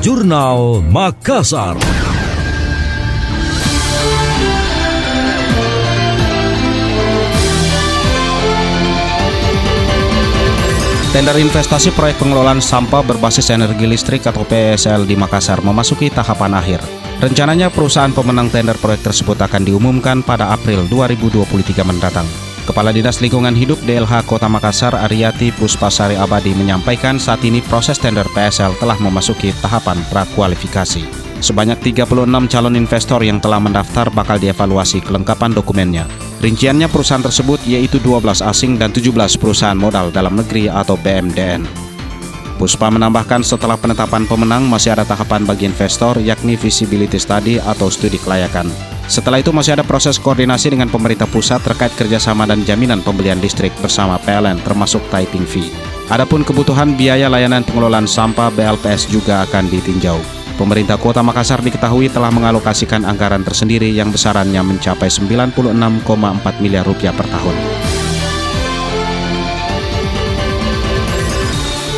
Jurnal Makassar. Tender investasi proyek pengelolaan sampah berbasis energi listrik atau PSL di Makassar memasuki tahapan akhir. Rencananya perusahaan pemenang tender proyek tersebut akan diumumkan pada April 2023 mendatang. Kepala Dinas Lingkungan Hidup DLH Kota Makassar Ariati Puspasari Abadi menyampaikan saat ini proses tender PSL telah memasuki tahapan prakualifikasi. Sebanyak 36 calon investor yang telah mendaftar bakal dievaluasi kelengkapan dokumennya. Rinciannya perusahaan tersebut yaitu 12 asing dan 17 perusahaan modal dalam negeri atau BMDN. Puspa menambahkan setelah penetapan pemenang masih ada tahapan bagi investor yakni visibility study atau studi kelayakan. Setelah itu masih ada proses koordinasi dengan pemerintah pusat terkait kerjasama dan jaminan pembelian listrik bersama PLN termasuk typing fee. Adapun kebutuhan biaya layanan pengelolaan sampah BLPS juga akan ditinjau. Pemerintah Kota Makassar diketahui telah mengalokasikan anggaran tersendiri yang besarannya mencapai 96,4 miliar rupiah per tahun.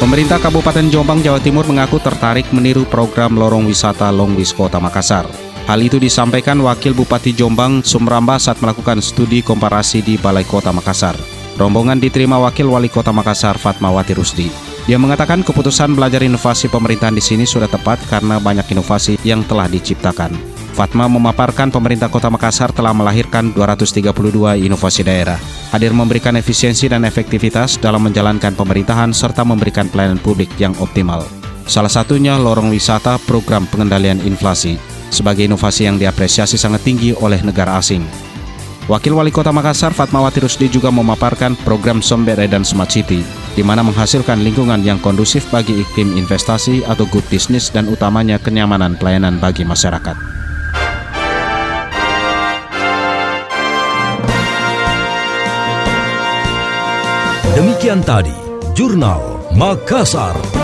Pemerintah Kabupaten Jombang, Jawa Timur mengaku tertarik meniru program lorong wisata Longwis Kota Makassar. Hal itu disampaikan Wakil Bupati Jombang Sumramba saat melakukan studi komparasi di Balai Kota Makassar. Rombongan diterima Wakil Wali Kota Makassar Fatmawati Rusdi. Dia mengatakan keputusan belajar inovasi pemerintahan di sini sudah tepat karena banyak inovasi yang telah diciptakan. Fatma memaparkan pemerintah Kota Makassar telah melahirkan 232 inovasi daerah. Hadir memberikan efisiensi dan efektivitas dalam menjalankan pemerintahan serta memberikan pelayanan publik yang optimal. Salah satunya lorong wisata program pengendalian inflasi sebagai inovasi yang diapresiasi sangat tinggi oleh negara asing. Wakil Wali Kota Makassar Fatmawati Rusdi juga memaparkan program Sombere dan Smart City di mana menghasilkan lingkungan yang kondusif bagi iklim investasi atau good business dan utamanya kenyamanan pelayanan bagi masyarakat. Demikian tadi, Jurnal Makassar.